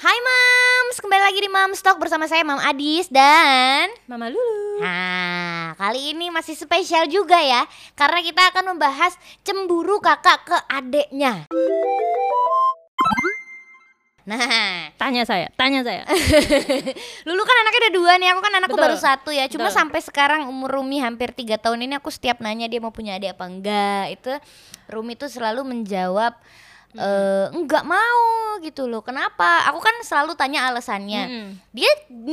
Hai Mams, kembali lagi di Mams Talk bersama saya Mam Adis dan Mama Lulu. Nah, kali ini masih spesial juga ya Karena kita akan membahas cemburu kakak ke adeknya Nah, Tanya saya, tanya saya. Lulu kan anaknya ada dua nih, aku kan anakku Betul. baru satu ya Cuma Betul. sampai sekarang umur Rumi hampir tiga tahun ini aku setiap nanya dia mau punya adik apa enggak Itu Rumi tuh selalu menjawab eh enggak mau gitu loh. Kenapa? Aku kan selalu tanya alasannya. Mm-mm. dia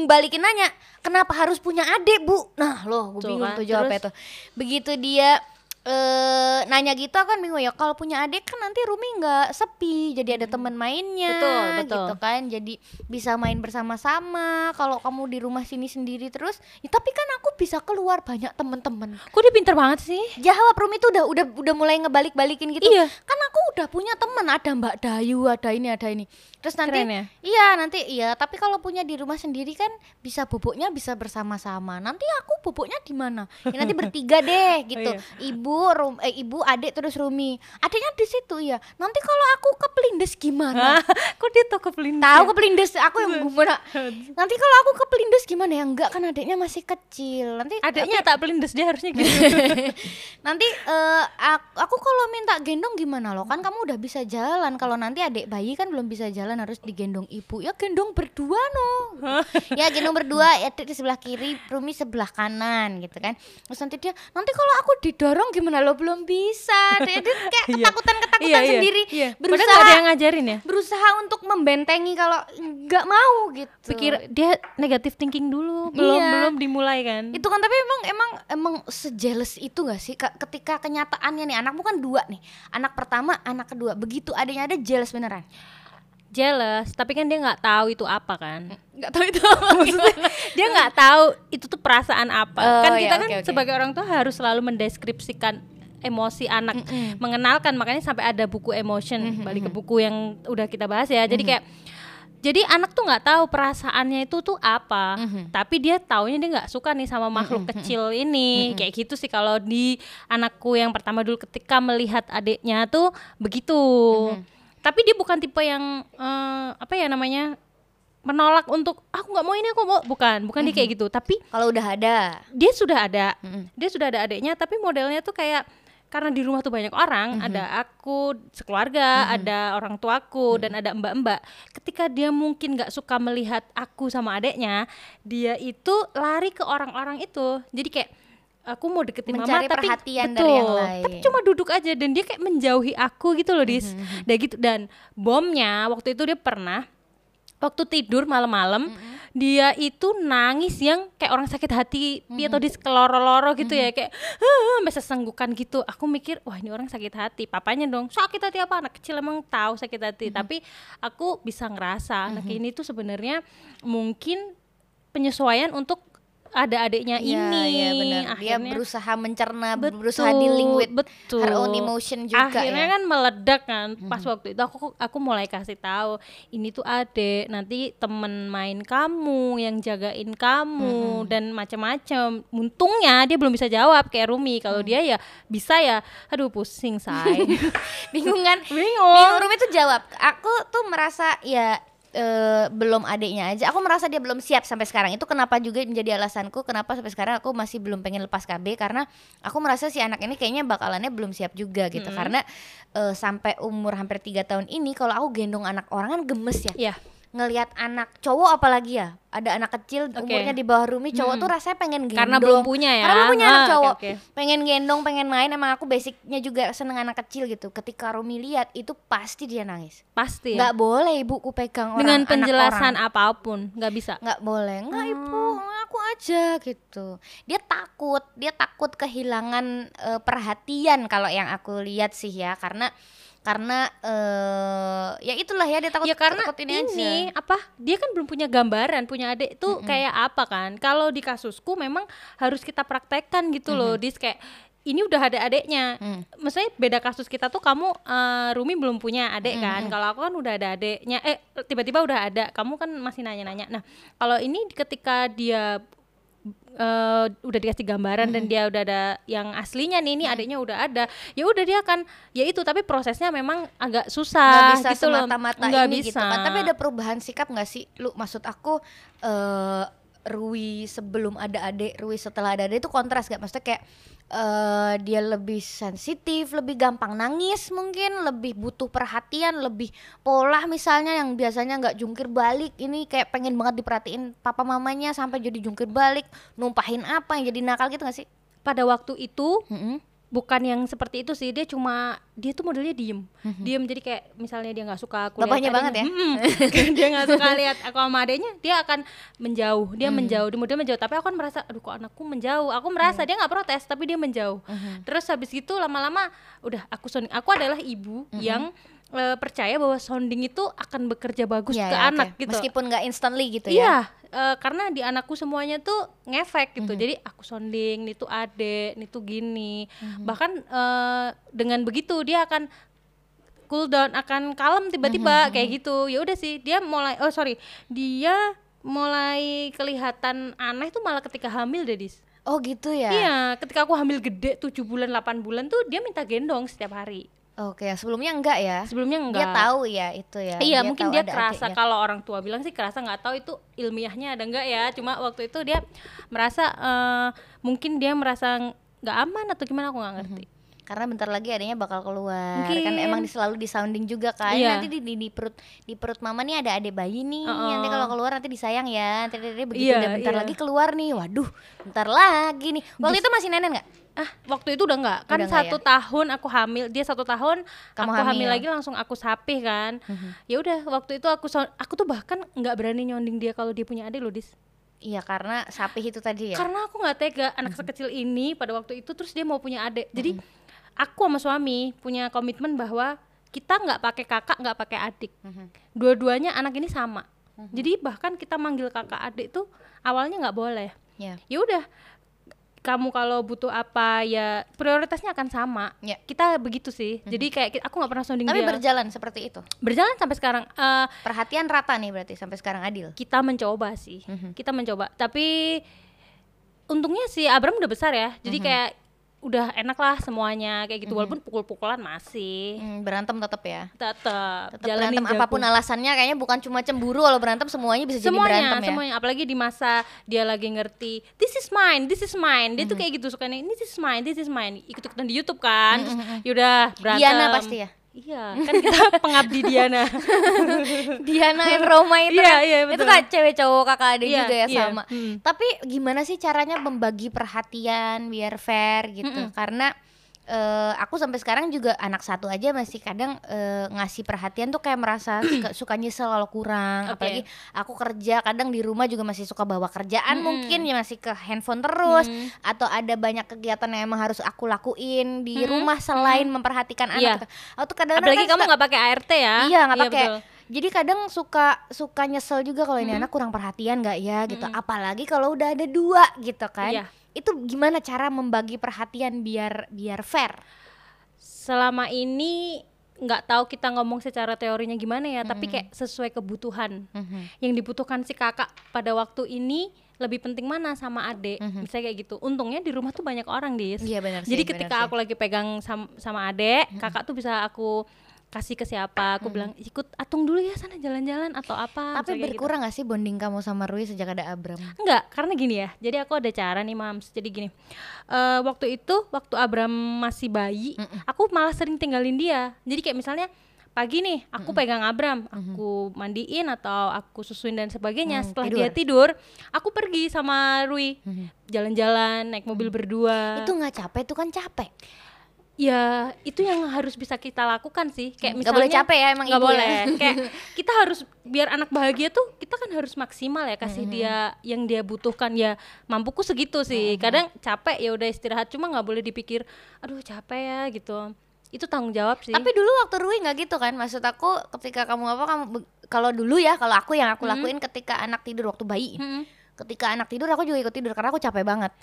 balikin nanya kenapa harus punya adik bu? Nah loh gue bingung kan, tuh jawabnya tuh. Begitu dia eh nanya gitu aku kan bingung ya kalau punya adik kan nanti Rumi nggak sepi jadi ada teman mainnya Betul, betul. gitu kan jadi bisa main bersama-sama kalau kamu di rumah sini sendiri terus ya, tapi kan aku bisa keluar banyak teman-teman Kok dia pinter banget sih? jawab Rumi tuh udah udah udah mulai ngebalik-balikin gitu Iya. kan aku udah punya teman ada Mbak Dayu ada ini ada ini terus nanti Keren ya? iya nanti iya tapi kalau punya di rumah sendiri kan bisa boboknya bisa bersama-sama nanti aku boboknya di mana ya, nanti bertiga deh gitu iya. ibu rum eh ibu adik terus Rumi. Adiknya di situ ya nanti kalau aku kepelindes gimana? Hah? Kok dia tau kepelindes? tahu ya? kepelindes aku yang gimana nanti kalau aku kepelindes gimana? Ya enggak kan adiknya masih kecil. Nanti Adiknya tak pelindes dia harusnya gitu. nanti eh, aku, aku kalau minta gendong gimana loh? Kan kamu udah bisa jalan. Kalau nanti adik bayi kan belum bisa jalan harus digendong ibu. Ya gendong berdua no. Ya gendong berdua ya di sebelah kiri Rumi sebelah kanan gitu kan. Terus nanti dia nanti kalau aku didorong gimana lo belum bisa dia, dia kayak Iya. ketakutan ketakutan Iya, iya, sendiri iya. Padahal berusaha nggak ada yang ngajarin ya. berusaha untuk membentengi kalau nggak mau gitu Pikir dia negatif thinking dulu, belum Iya. belum dimulai kan. itu kan tapi emang emang emang sejealous itu gak sih Ka- ketika kenyataannya nih anakmu kan dua nih anak pertama anak kedua begitu adanya ada jealous beneran jealous, tapi kan dia nggak tahu itu apa kan. nggak tahu itu Maksudnya dia nggak tahu itu tuh perasaan apa. Oh, kan iya, kita kan oke, oke. sebagai orang tua harus selalu mendeskripsikan emosi anak, mengenalkan makanya sampai ada buku emotion, balik ke buku yang udah kita bahas ya. Jadi kayak jadi anak tuh nggak tahu perasaannya itu tuh apa, tapi dia taunya dia nggak suka nih sama makhluk kecil ini, kayak gitu sih kalau di anakku yang pertama dulu ketika melihat adiknya tuh begitu. Tapi dia bukan tipe yang eh, apa ya namanya menolak untuk aku nggak mau ini aku mau bukan bukan dia kayak gitu. Tapi kalau udah ada. dia sudah ada Mm-mm. dia sudah ada adiknya tapi modelnya tuh kayak karena di rumah tuh banyak orang ada aku sekeluarga ada orang tuaku dan ada mbak-mbak. Ketika dia mungkin nggak suka melihat aku sama adiknya dia itu lari ke orang-orang itu. Jadi kayak aku mau deketin Mencari mama tapi perhatian betul dari yang lain. tapi cuma duduk aja dan dia kayak menjauhi aku gitu loh dis. Dan gitu dan bomnya waktu itu dia pernah waktu tidur malam-malam dia itu nangis yang kayak orang sakit hati dia atau dis keloro-loro gitu ya kayak "Hah," sampai sesenggukan gitu. Aku mikir wah ini orang sakit hati papanya dong sakit hati apa? Anak kecil emang tahu sakit hati. Tapi aku bisa ngerasa anak ini tuh sebenarnya mungkin penyesuaian untuk ada adiknya Iya, ini iya benar dia berusaha mencerna Betul, berusaha dealing with betul. her own emotion juga Akhirnya ya kan meledak kan. Pas waktu itu aku aku mulai kasih tahu ini tuh adek, nanti temen main kamu yang jagain kamu dan macam-macam. Untungnya dia belum bisa jawab kayak Rumi. Kalau dia ya bisa ya. Aduh pusing say. bingung kan Bingung. bingung Rumi tuh jawab aku tuh merasa ya eh, belum adiknya aja. Aku merasa dia belum siap sampai sekarang. Itu kenapa juga menjadi alasanku kenapa sampai sekarang aku masih belum pengen lepas KB karena aku merasa si anak ini kayaknya bakalannya belum siap juga gitu. Karena eh, sampai umur hampir tiga tahun ini kalau aku gendong anak orang kan gemes ya. Iya. Ngelihat anak cowok apalagi ya ada anak kecil Oke. umurnya di bawah Rumi cowok tuh rasanya pengen gendong Karena belum punya ya. karena belum punya anak Ah, oke, cowok oke. pengen gendong pengen main emang aku basicnya juga seneng anak kecil gitu ketika Rumi lihat itu pasti dia nangis Pasti nggak ya. boleh ibuku pegang orang Dengan anak penjelasan orang. apa pun nggak bisa. nggak boleh nggak ibu aku aja gitu dia takut dia takut kehilangan eh, perhatian kalau yang aku lihat sih ya karena karena eh ya itulah ya dia takut ya karena takut ini, aja. apa dia kan belum punya gambaran punya adik tuh kayak apa kan. Kalau di kasusku memang harus kita praktekkan gitu loh. Dis kayak ini udah ada adeknya Mm. maksudnya beda kasus kita tuh kamu eh, Rumi belum punya adik kan. Kalau aku kan udah ada adeknya eh tiba-tiba udah ada kamu kan masih nanya-nanya. Nah kalau ini ketika dia eh, udah dikasih gambaran dan dia udah ada yang aslinya nih ini adiknya udah ada. Ya udah dia akan ya itu tapi prosesnya memang agak nggak susah bisa gitu loh. semata-mata Nggak ini bisa gitu kan tapi ada perubahan sikap nggak sih? Lu maksud aku eh Rui sebelum ada adik Rui setelah ada adik itu kontras gak maksudnya kayak eh dia lebih sensitif lebih gampang nangis mungkin lebih butuh perhatian lebih pola misalnya yang biasanya nggak jungkir balik. Ini kayak pengen banget diperhatiin papa mamanya sampai jadi jungkir balik numpahin apa yang jadi nakal gitu gak sih? Pada waktu itu Mm-mm. Bukan yang seperti itu sih dia cuma dia tuh modelnya diem. Diem jadi kayak misalnya dia nggak suka aku Bapaknya banget ya? "Mm-mm." dia nggak suka lihat aku sama adiknya dia akan menjauh dia menjauh dia model menjauh. Tapi aku kan merasa aduh kok anakku menjauh? Aku merasa dia nggak protes tapi dia menjauh. Terus habis gitu lama-lama udah aku sounding aku adalah ibu yang eh, percaya bahwa sounding itu akan bekerja bagus Ya, ke ya, anak oke. gitu. Meskipun nggak instantly gitu Iya, eh, karena di anakku semuanya tuh ngefek gitu. Jadi aku sounding, nih tuh ade, nih tuh gini. Bahkan eh, dengan begitu dia akan cool down, akan kalem tiba-tiba kayak gitu. Ya udah sih, dia mulai oh sorry, dia mulai kelihatan aneh tuh malah ketika hamil deh, Dis. oh gitu ya Iya, ketika aku hamil gede 7 bulan, 8 bulan tuh dia minta gendong setiap hari. Oke, sebelumnya enggak ya? Sebelumnya enggak. Dia tahu ya itu ya. Iya mungkin tahu dia kerasa kalau orang tua bilang sih kerasa nggak tahu itu ilmiahnya ada enggak ya cuma waktu itu dia merasa eh, mungkin dia merasa nggak aman atau gimana aku nggak ngerti Karena bentar lagi adanya bakal keluar. Kan Mungkin. emang di- selalu di sounding juga kan. Iya. Nanti di, di, di perut di perut mama nih ada adik bayi nih. Uh-uh. Nanti kalau keluar nanti disayang ya. Nanti, nanti begitu Iya, udah bentar iya. lagi keluar nih. Waduh, bentar lagi nih. Waktu itu masih nenek nggak? Ah waktu itu udah nggak kan Udah satu ya? tahun aku hamil dia satu tahun Kamu aku hamil. hamil. Mhm. lagi langsung aku sapih kan ya udah waktu itu aku so- aku tuh bahkan nggak berani nyonding dia kalau dia punya adik loh dis Iya karena sapi itu tadi ya. karena aku nggak tega anak sekecil ini pada waktu itu terus dia mau punya adik jadi aku sama suami punya komitmen bahwa kita nggak pakai kakak nggak pakai adik dua-duanya anak ini sama jadi bahkan kita manggil kakak adik tuh awalnya nggak boleh Ya. ya udah kamu kalau butuh apa ya prioritasnya akan sama Ya. kita begitu sih jadi kayak aku nggak pernah sounding Tapi dia berjalan seperti itu. berjalan sampai sekarang Eh, Perhatian rata nih berarti sampai sekarang adil. kita mencoba sih Mhm. kita mencoba tapi untungnya si Abram udah besar ya jadi kayak udah enak lah semuanya kayak gitu. Walaupun pukul-pukulan masih. Hmm, berantem tetap ya. tetap berantem apa pun alasannya kayaknya bukan cuma cemburu kalau berantem semuanya bisa jadi semuanya berantem ya. semuanya. Apalagi di masa dia lagi ngerti this is mine this is mine. Dia tuh kayak gitu sukanya this is mine this is mine. Ikut ikutan di YouTube kan terus yaudah berantem. Diana pasti ya. Iya kan kita pengabdi Diana Diana and Roma itu Iya, kan, iya, itu betul. kan cewek cowok kakak adik Iya, juga ya iya, sama. hmm. Tapi gimana sih caranya membagi perhatian biar fair gitu? Karena eh, aku sampai sekarang juga anak satu aja masih kadang eh, ngasih perhatian tuh kayak merasa suka, suka nyesel kalau kurang. Oke. Apalagi aku kerja kadang di rumah juga masih suka bawa kerjaan mungkin ya masih ke handphone terus atau ada banyak kegiatan yang emang harus aku lakuin di rumah selain memperhatikan anak. Iya. gitu. Aku tuh kadang-kadang apalagi kan kamu nggak pakai ART ya Iya nggak pakai. betul. Jadi kadang suka suka nyesel juga kalau ini anak kurang perhatian nggak ya gitu. Apalagi kalau udah ada dua gitu kan. Iya. Itu gimana cara membagi perhatian biar biar fair? selama ini nggak tahu kita ngomong secara teorinya gimana ya tapi kayak sesuai kebutuhan. Yang dibutuhkan si kakak pada waktu ini lebih penting mana sama adik? Misalnya kayak gitu. Untungnya di rumah tuh banyak orang dis. Iya, benar sih, jadi ketika sih. aku lagi pegang sam- sama adik kakak tuh bisa aku kasih ke siapa aku bilang ikut atung dulu ya sana jalan-jalan atau apa Tapi gitu. berkurang gak sih bonding kamu sama Rui sejak ada Abram? Enggak, karena gini ya. Jadi aku ada cara nih, Mams. Jadi gini. eh waktu itu waktu Abram masih bayi, aku malah sering tinggalin dia. Jadi kayak misalnya pagi nih, aku pegang Abram, aku mandiin atau aku susuin dan sebagainya. Hmm, Setelah tidur. dia tidur, aku pergi sama Rui. Jalan-jalan, naik mobil berdua. Itu nggak capek, itu kan capek. Ya itu yang harus bisa kita lakukan sih. Kayak Nggak misalnya boleh capek ya emang nggak ya. boleh. Kayak kita harus biar anak bahagia tuh kita kan harus maksimal ya kasih dia yang dia butuhkan ya mampuku segitu sih. Kadang capek ya udah istirahat cuma nggak boleh dipikir aduh capek ya gitu. Itu tanggung jawab sih. Tapi dulu waktu Rui nggak gitu kan? Maksud aku ketika kamu apa kamu kalau dulu ya kalau aku yang aku lakuin ketika anak tidur waktu bayi. Mm-mm. Ketika anak tidur aku juga ikut tidur karena aku capek banget.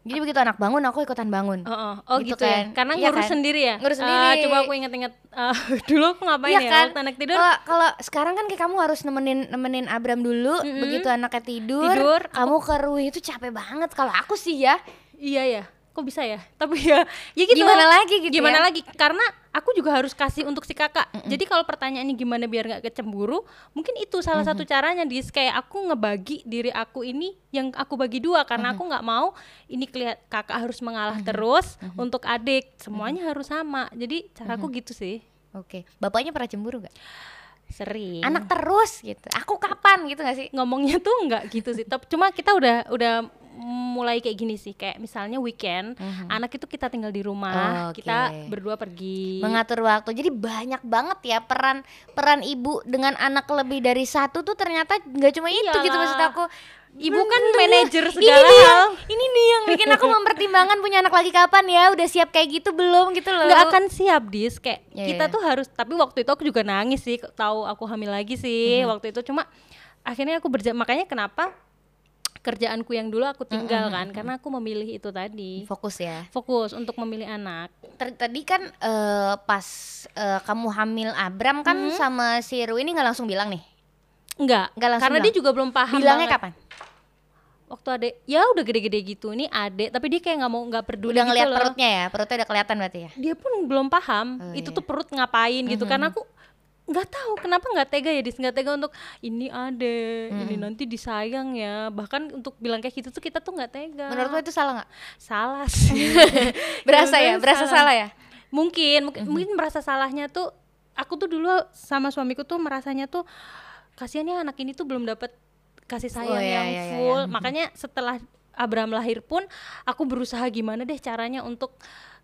Jadi begitu anak bangun aku ikutan bangun. Oh, oh, oh Gitu gitu, ya. kan. Karena Iya ngurus kan? sendiri ya. Ngurus Ah, sendiri. coba aku inget-inget ah, dulu aku ngapain Iya ya kan? waktu anak tidur. Kalau kalau sekarang kan kayak kamu harus nemenin nemenin Abram dulu, Mm-mm. begitu anaknya tidur, Tidur, kamu Rui itu capek banget. Kalau aku sih ya, Iya ya. Kok bisa ya? Tapi ya ya gitu. gimana lagi gitu gimana ya? lagi? Karena aku juga harus kasih untuk si kakak. Jadi kalau pertanyaannya gimana biar nggak kecemburu, mungkin itu salah satu caranya dis kayak aku ngebagi diri aku ini yang aku bagi dua karena aku nggak mau ini kelihat kakak harus mengalah terus untuk adik semuanya harus sama. Jadi caraku gitu sih. Oke, bapaknya pernah cemburu gak? Sering. Anak terus gitu. Aku kapan gitu gak sih? ngomongnya tuh nggak gitu sih. Tapi cuma kita udah udah mulai kayak gini sih kayak misalnya weekend anak itu kita tinggal di rumah Oke. kita berdua pergi Mengatur waktu. Jadi banyak banget ya peran peran ibu dengan anak lebih dari satu tuh ternyata nggak cuma itu gitu Iyalah. maksud aku. Ibu kan manajer ini segala nih, hal. Ini nih yang bikin aku mempertimbangkan punya anak lagi kapan ya. Udah siap kayak gitu belum gitu loh. nggak akan siap dis kayak Ya, kita ya. tuh harus tapi waktu itu aku juga nangis sih tahu aku hamil lagi sih waktu itu cuma akhirnya aku berja makanya kenapa kerjaanku yang dulu aku tinggal kan karena aku memilih itu tadi fokus ya. fokus untuk memilih anak Ter- tadi kan eh, pas eh, kamu hamil Abram kan Mm-hmm. sama si Ru ini nggak langsung bilang nih. enggak Nggak langsung karena dia bilang. juga belum paham Bilangnya banget. kapan? waktu adek ya udah gede-gede gitu ini adek tapi dia kayak nggak mau nggak peduli Udah gitu ngeliat loh. perutnya ya, perutnya udah kelihatan berarti ya. dia pun belum paham Oh, itu iya. tuh perut ngapain gitu karena aku nggak tahu kenapa nggak tega ya dis? Nggak tega untuk ini ade ini nanti disayang ya. Bahkan untuk bilang kayak gitu tuh kita tuh nggak tega. Menurutmu itu salah nggak? salah sih. Berasa ya, berasa salah ya. mungkin mungkin, mungkin merasa salahnya tuh aku tuh dulu sama suamiku tuh merasanya tuh kasihannya anak ini tuh belum dapat kasih sayang Oh, iya, yang iya, iya, full. Makanya setelah Abraham lahir pun aku berusaha gimana deh caranya untuk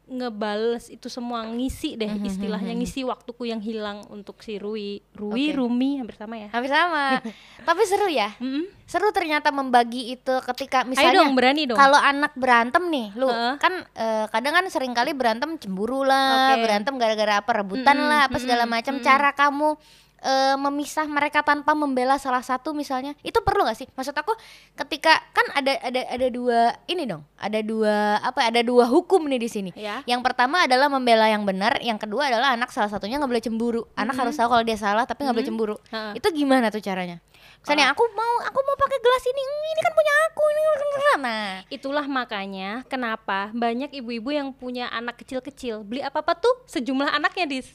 ngebales itu semua ngisi deh istilahnya ngisi waktuku yang hilang untuk si Rui Rui Oke. Rumi hampir sama ya Hampir sama. Tapi seru ya. Mm-mm. Seru ternyata membagi itu ketika ayo misalnya dong berani dong kalau anak berantem nih, lu Heeh. kan eh, kadang kan sering kali berantem cemburu lah, Oke. berantem gara-gara apa rebutan Mm-mm, lah, apa segala mm-mm, macam. mm-mm. Cara kamu eh, memisah mereka tanpa membela salah satu misalnya, itu perlu gak sih? Maksud aku ketika kan ada ada ada dua ini dong, ada dua apa? Ada dua hukum nih di sini. ya Yang pertama adalah membela yang benar, yang kedua adalah anak salah satunya nggak boleh cemburu. Anak harus tahu kalau dia salah tapi nggak boleh cemburu. Heeh. Itu gimana tuh caranya? Misalnya aku mau aku mau pakai gelas ini, "Hmm, ini kan punya aku, ini kan nah. Itulah makanya kenapa banyak ibu-ibu yang punya anak kecil-kecil beli apa-apa tuh sejumlah anaknya dis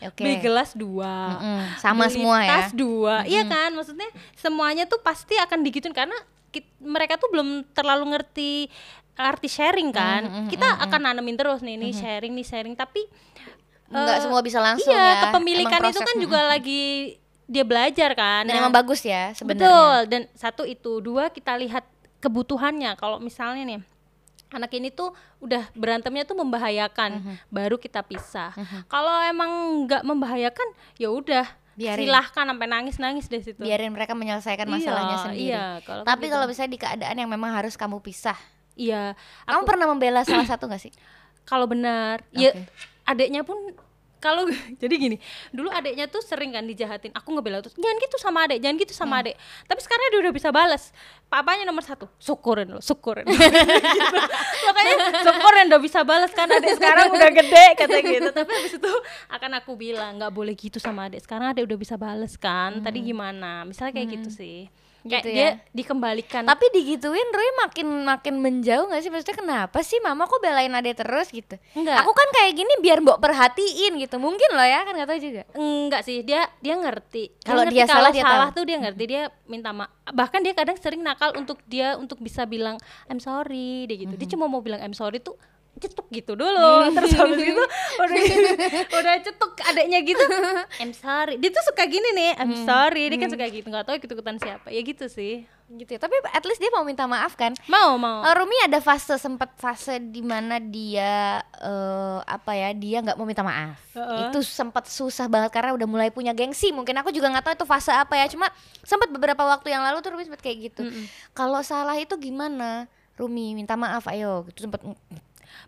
Oke. beli gelas dua Mm-mm, sama beli semua ya. tas dua iya kan maksudnya semuanya tuh pasti akan digituin karena kit- mereka tuh belum terlalu ngerti arti sharing kan Mm-mm, kita akan nanemin terus nih ini sharing nih sharing tapi Nggak eh, semua bisa langsung iya ya. kepemilikan itu kan juga lagi dia belajar kan Dan Nah, emang bagus ya sebenarnya. Betul. Dan satu itu, dua kita lihat kebutuhannya. Kalau misalnya nih anak ini tuh udah berantemnya tuh membahayakan, Mhm. baru kita pisah. Kalau emang nggak membahayakan, ya udah Biarin. silahkan sampai nangis nangis deh situ. Biarin mereka menyelesaikan masalahnya Iya, sendiri. Iya, kalau Tapi gitu. kalau misalnya di keadaan yang memang harus kamu pisah, iya, kamu pernah membela salah satu gak sih? kalau benar, ya Oke. adeknya pun kalau jadi gini dulu adeknya tuh sering kan dijahatin. Aku ngebela terus jangan gitu sama adek jangan gitu Hmm. sama adek. Tapi sekarang dia udah bisa balas papanya nomor satu syukurin lo syukurin. Gitu. makanya syukurin udah bisa balas kan adek sekarang udah gede kata gitu. Tapi habis itu akan aku bilang nggak boleh gitu sama adek. Sekarang adek udah bisa balas kan tadi gimana? Misalnya kayak gitu sih kayak Hmm. Gitu dia ya. dikembalikan Tapi digituin Roy makin makin menjauh gak sih? Maksudnya kenapa sih mama kok belain ade terus gitu? Enggak. Aku kan kayak gini biar mbok perhatiin gitu. Mungkin loh ya, kan gak tahu juga. Enggak sih, dia dia ngerti. Kalau dia kalau salah, dia salah tahu. tuh dia ngerti, dia minta maaf. Bahkan dia kadang sering nakal untuk dia untuk bisa bilang I'm sorry, dia gitu. Dia cuma mau bilang I'm sorry tuh cetuk gitu dulu terus habis itu udah udah cetuk adeknya gitu I'm sorry dia tuh suka gini nih I'm sorry dia kan suka gitu nggak tahu ikut ikutan siapa ya gitu sih Gitu ya. Tapi at least dia mau minta maaf kan? mau mau Eh, Rumi ada fase sempat fase di mana dia eh, apa ya dia nggak mau minta maaf. Heeh. Itu sempat susah banget karena udah mulai punya gengsi. Mungkin aku juga nggak tahu itu fase apa ya. Cuma sempat beberapa waktu yang lalu tuh Rumi sempat kayak gitu. Kalau salah itu gimana? Rumi minta maaf ayo gitu sempat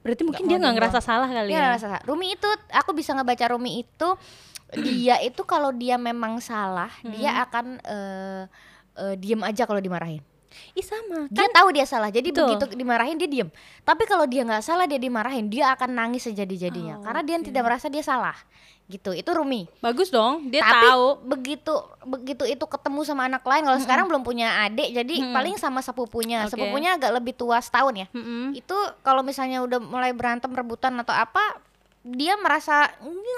berarti mungkin mau dia nggak ngerasa salah kali Dia ya ngerasa salah. Rumi itu aku bisa ngebaca Rumi itu dia itu kalau dia memang salah dia akan eh eh, diem aja kalau dimarahin. Ih sama dia kan tahu dia salah jadi Betul. begitu dimarahin dia diem tapi kalau dia nggak salah dia dimarahin dia akan nangis sejadi-jadinya Oh, karena dia tidak merasa dia salah gitu itu Rumi bagus dong dia tapi tahu begitu begitu itu ketemu sama anak lain kalau sekarang belum punya adik jadi Mm-mm. paling sama sepupunya Oke. sepupunya agak lebih tua setahun ya Mm-mm. itu kalau misalnya udah mulai berantem rebutan atau apa dia merasa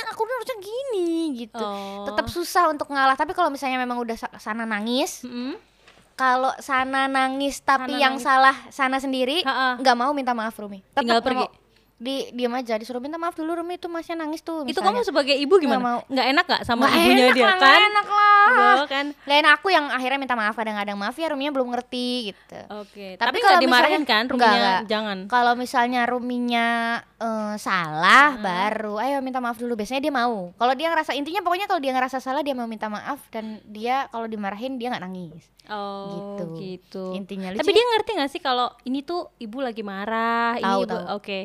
aku harusnya gini gitu Oh. tetap susah untuk ngalah tapi kalau misalnya memang udah sa- sana nangis Mm-mm. Kalau sana nangis tapi Sana yang nangis. salah sana sendiri nggak mau minta maaf Rumi Tetap Tinggal pergi. mau. Di diam aja disuruh minta maaf dulu Rumi itu masnya nangis tuh itu misalnya. kamu sebagai ibu Nggak mau. gimana nggak enak nggak sama Nggak ibunya enak dia lah, nggak kan enak lah kan Lain aku yang akhirnya minta maaf kadang-kadang maaf ya Ruminya belum ngerti gitu oke Tapi tapi, kalau nggak dimarahin misalnya- kan Nggak, ruminya nggak. jangan Kalau misalnya Ruminya eh, salah baru ayo minta maaf dulu biasanya dia mau. Kalau dia ngerasa intinya pokoknya kalau dia ngerasa salah dia mau minta maaf dan dia kalau dimarahin dia nggak nangis. oh Gitu. gitu, Intinya lucu tapi dia ngerti nggak sih kalau ini tuh ibu lagi marah Tahu, ini ibu tahu. oke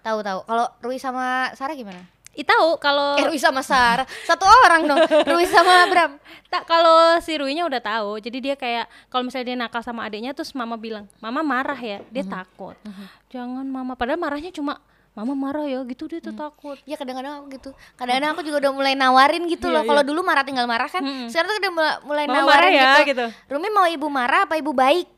tahu tahu. Kalau Rui sama Sarah gimana? Ih tahu kalau Eh Rui sama Sarah satu orang dong. Rui sama Bram. tak kalau si Ruinya udah tahu jadi dia kayak kalau misalnya dia nakal sama adiknya terus mama bilang mama marah ya dia Mhm. takut jangan mama padahal marahnya cuma mama marah ya gitu dia tuh takut Ya kadang-kadang aku gitu. Kadang-kadang aku juga udah mulai nawarin gitu Iya, loh. Kalau dulu marah tinggal marah kan. Mm-mm. Sekarang tuh udah mulai, Mama nawarin marah ya, gitu. gitu. Rumi mau ibu marah apa ibu baik?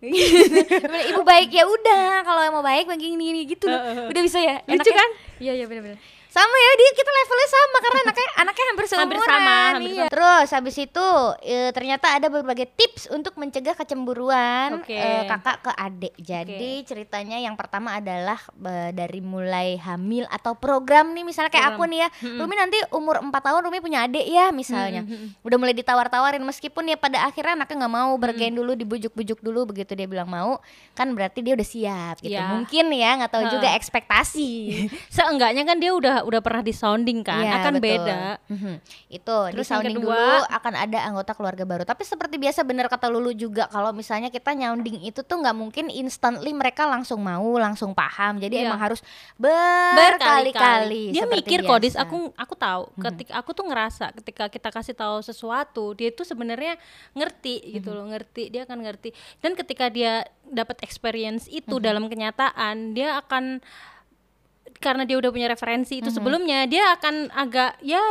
ibu baik ya udah. Kalau mau baik begini gitu loh. Udah bisa ya. Lucu Enaknya- kan? Iya iya benar-benar. Sama ya dia kita levelnya sama karena anaknya anaknya hampir seumuran. Hampir sama, hampir iya. Terus habis itu eh, ternyata ada berbagai tips untuk mencegah kecemburuan Oke. eh, kakak ke adik. Jadi ceritanya yang pertama adalah eh, dari mulai hamil atau program nih misalnya kayak aku nih ya. Rumi nanti umur 4 tahun Rumi punya adik ya misalnya. Udah mulai ditawar-tawarin meskipun ya pada akhirnya anaknya nggak mau bergen dulu dibujuk-bujuk dulu begitu dia bilang mau kan berarti dia udah siap gitu. Ya. Mungkin ya nggak tahu juga ekspektasi. seenggaknya kan dia udah udah pernah di sounding kan Iya, akan betul. beda Mhm. Itu di Terus sounding kedua? dulu akan ada anggota keluarga baru. Tapi seperti biasa bener kata Lulu juga kalau misalnya kita nyounding itu tuh nggak mungkin instantly mereka langsung mau, langsung paham. Jadi Iya. emang harus berkali-kali berkali-kali. dia mikir kok dis biasa. aku aku tahu ketika aku tuh ngerasa ketika kita kasih tahu sesuatu dia tuh sebenarnya ngerti gitu loh ngerti dia akan ngerti dan ketika dia dapat experience itu dalam kenyataan dia akan karena dia udah punya referensi itu sebelumnya dia akan agak ya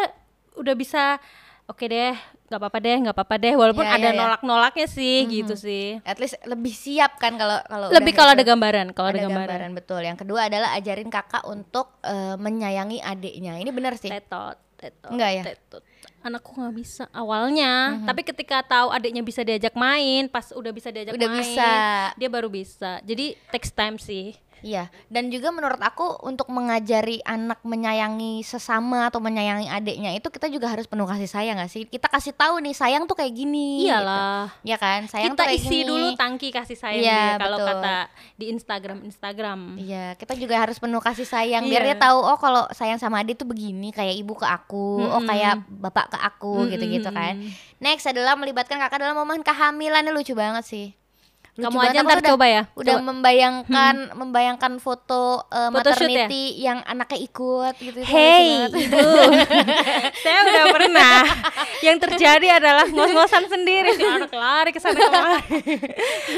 udah bisa oke deh nggak apa-apa deh nggak apa-apa deh walaupun Ya, ada ya. nolak-nolaknya sih gitu sih At least lebih siap kan kalau kalau lebih kalau gitu. ada gambaran kalau ada, ada gambaran, gambaran betul. Yang kedua adalah ajarin kakak untuk eh, menyayangi adiknya. Ini benar sih. tetot tetot Enggak ya? tetot. anakku nggak bisa awalnya tapi ketika tahu adiknya bisa diajak main pas udah bisa diajak Udah main bisa. dia baru bisa jadi takes time sih Iya, dan juga menurut aku untuk mengajari anak menyayangi sesama atau menyayangi adiknya itu kita juga harus penuh kasih sayang gak sih? Kita kasih tahu nih sayang tuh kayak gini. iyalah gitu. Ya kan? Sayang kita tuh kayak isi gini. dulu tangki kasih sayang Iya, dia kalau kata di Instagram Instagram Iya, kita juga harus penuh kasih sayang biar Iya. dia tahu oh kalau sayang sama adik tuh begini kayak ibu ke aku, oh Mm-mm. kayak bapak ke aku gitu-gitu kan. Next adalah melibatkan kakak dalam momen kehamilan ini lucu banget sih. Lucu kamu aja ntar coba ya Udah Coba. membayangkan membayangkan foto uh, Photoshoot ya? maternity yang anaknya ikut gitu. itu Hey ibu, saya udah pernah. Yang terjadi adalah ngos-ngosan sendiri si anak lari ke sana kemari.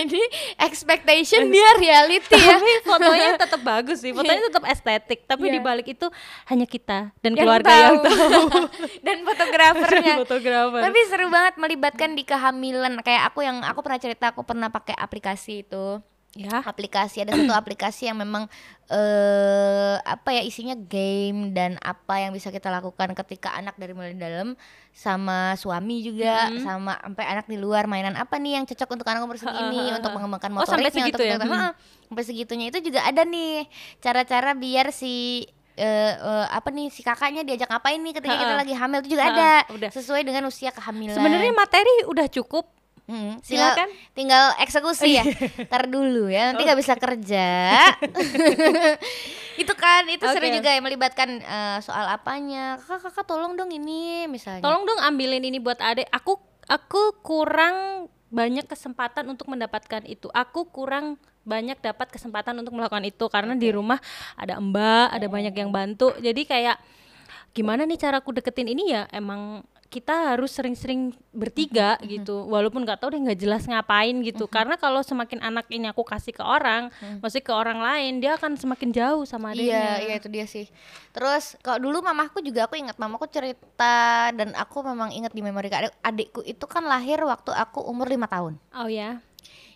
Jadi expectation dia reality ya. Tapi fotonya tetap bagus sih, fotonya tetap estetik. Tapi Iya. di balik itu hanya kita dan Yang keluarga yang tahu. dan fotografernya. Fotografer. Tapi seru banget melibatkan di kehamilan. Kayak aku yang aku pernah cerita aku pernah pakai aplikasi itu. ya, Aplikasi ada satu aplikasi yang memang eh apa ya isinya game dan apa yang bisa kita lakukan ketika anak dari mulai dalam sama suami juga Mm-hmm. sama sampai anak di luar mainan apa nih yang cocok untuk anak umur segini untuk mengembangkan Oh, sampai motoriknya segitu untuk ya? Hmm. Ha, sampai segitunya itu juga ada nih cara-cara biar si eh, eh, apa nih si kakaknya diajak ngapain nih ketika kita Ha-ha. lagi hamil itu juga Ha-ha, ada udah. sesuai dengan usia kehamilan. sebenarnya materi udah cukup. Hmm, tinggal, Silakan. tinggal eksekusi ya. Ntar dulu ya, nanti nggak bisa kerja. itu kan, itu seru Oke. juga ya melibatkan eh, soal apanya. Kakak, kakak tolong dong ini misalnya. Tolong dong ambilin ini buat adek. Aku aku kurang banyak kesempatan untuk mendapatkan itu. Aku kurang banyak dapat kesempatan untuk melakukan itu karena di rumah ada mbak, ada banyak yang bantu. Jadi kayak gimana nih cara aku deketin ini ya emang kita harus sering-sering bertiga gitu walaupun nggak tahu deh nggak jelas ngapain gitu karena kalau semakin anak ini aku kasih ke orang maksudnya ke orang lain dia akan semakin jauh sama adiknya Iya, iya itu dia sih. Terus kalau dulu mamaku juga aku ingat mamaku cerita dan aku memang ingat di memori adik, adikku itu kan lahir waktu aku umur lima tahun. oh ya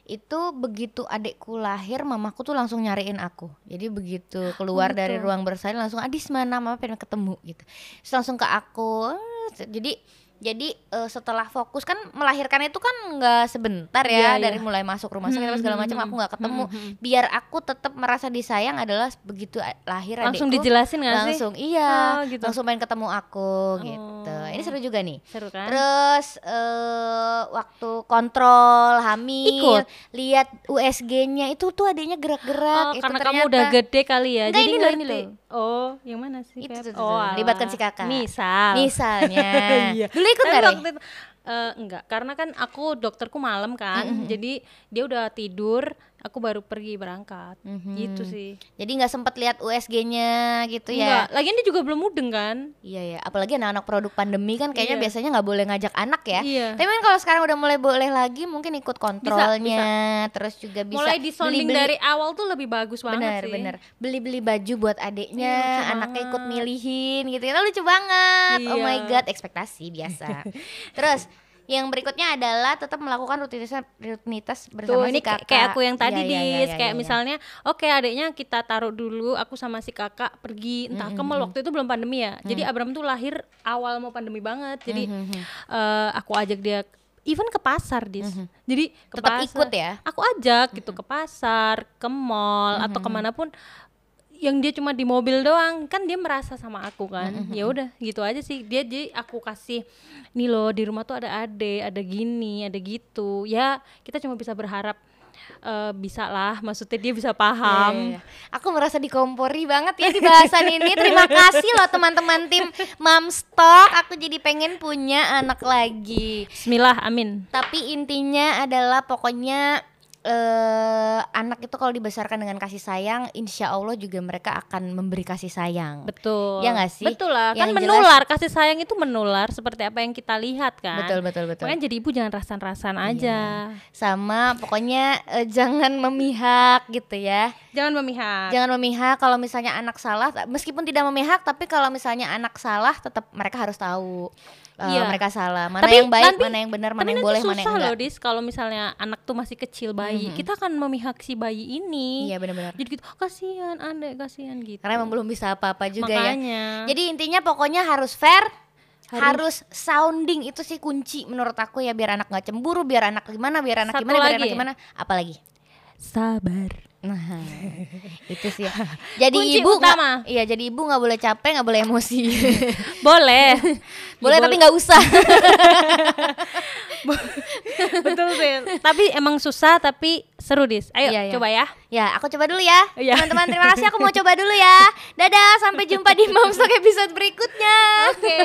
Itu begitu adikku lahir mamaku tuh langsung nyariin aku. Jadi begitu keluar dari gitu. ruang bersalin langsung Adis mana mama pengen ketemu gitu. Terus langsung ke aku. Jadi jadi eh, setelah fokus kan melahirkan itu kan nggak sebentar ya Iya, dari mulai masuk rumah sakit apa segala macam aku nggak ketemu Hmm, hmm, biar aku tetap merasa disayang adalah begitu a- lahir langsung adikku, dijelasin nggak sih langsung iya Oh, gitu. langsung pengen ketemu aku gitu Oh. ini seru juga nih seru kan terus eh waktu kontrol hamil Ikut? lihat USG-nya itu tuh adiknya gerak-gerak Oh, itu karena kamu ternyata- udah gede kali ya. Enggak, jadi ini loh, ini loh. Oh, yang mana sih? Itu tuh, tuh, oh. Libatkan si kakak. Misal. misalnya Iya. Dulu ikut Tapi nggak waktu itu, eh, enggak, karena kan aku dokterku malam kan. Jadi dia udah tidur, aku baru pergi berangkat. Mhm. Gitu sih. jadi nggak sempet lihat USG-nya gitu ya Enggak, lagian dia juga belum mudeng kan? Iya ya, apalagi anak-anak produk pandemi kan kayaknya Iya. biasanya nggak boleh ngajak anak ya. Iya. Tapi kan kalau sekarang udah mulai boleh lagi, mungkin ikut kontrolnya, terus juga bisa Mulai disonding beli-beli- dari awal tuh lebih bagus banget bener sih. bener beli-beli baju buat adiknya, Iya, anaknya ikut milihin gitu kan lucu banget. Oh Iya. my god, ekspektasi biasa. terus yang berikutnya adalah tetap melakukan rutinitas rutinitas bersama Tuh ini si kayak- kakak. kayak aku yang tadi iya, dis. iya, iya, kayak iya. misalnya oke adiknya kita taruh dulu aku sama si kakak pergi. Entah ke mall waktu itu belum pandemi ya. Jadi Mm. Abram tuh lahir awal mau pandemi banget. Jadi Mhm, eh, aku ajak dia even ke pasar dis. Jadi ke Tetap pasar. ikut ya? aku ajak gitu ke pasar ke mall atau ke mana pun yang dia cuma di mobil doang kan dia merasa sama aku kan ya udah gitu aja sih dia jadi aku kasih nih loh di rumah tuh ada ade ada gini ada gitu ya kita cuma bisa berharap eh, bisa lah maksudnya dia bisa paham Iya, iya, iya. Aku merasa dikompori banget ya di bahasan ini. Terima kasih loh teman-teman tim Mamstock. Aku jadi pengen punya anak lagi. Bismillah amin Tapi intinya adalah pokoknya eh anak itu kalau dibesarkan dengan kasih sayang, insya Allah juga mereka akan memberi kasih sayang. betul Ya nggak sih? betul lah kan Yang jelas- menular kasih sayang itu menular seperti apa yang kita lihat kan Betul betul betul. makanya jadi ibu jangan rasan-rasan aja Sama pokoknya eh, jangan memihak gitu ya. jangan memihak Jangan memihak kalau misalnya anak salah, meskipun tidak memihak, tapi kalau misalnya anak salah, tetap mereka harus tahu eh, Iya. mereka salah. Mana Tapi yang baik, nanti- mana yang benar, mana yang boleh, mana yang loh enggak. dis kalau misalnya anak tuh masih kecil bayi, kita akan memihak si bayi ini. Iya benar-benar. Jadi gitu, kasihan adek, kasihan gitu. Karena emang belum bisa apa-apa juga ya. Makanya. Jadi intinya pokoknya harus fair, harus. sounding itu sih kunci menurut aku ya biar anak nggak cemburu, biar anak gimana, biar anak Satu gimana, biar anak ya? gimana, apalagi. sabar. Nah, itu sih. ya. Jadi Kunci ibu utama. iya jadi ibu nggak boleh capek, nggak boleh emosi. Boleh. boleh Ya, tapi nggak usah. betul sih. tapi emang susah tapi seru dis. Ayo Iya, iya. coba ya. Ya, aku coba dulu ya. Iya. Teman-teman, terima kasih. Aku mau coba dulu ya. Dadah, sampai jumpa di Momstock episode berikutnya. Oke.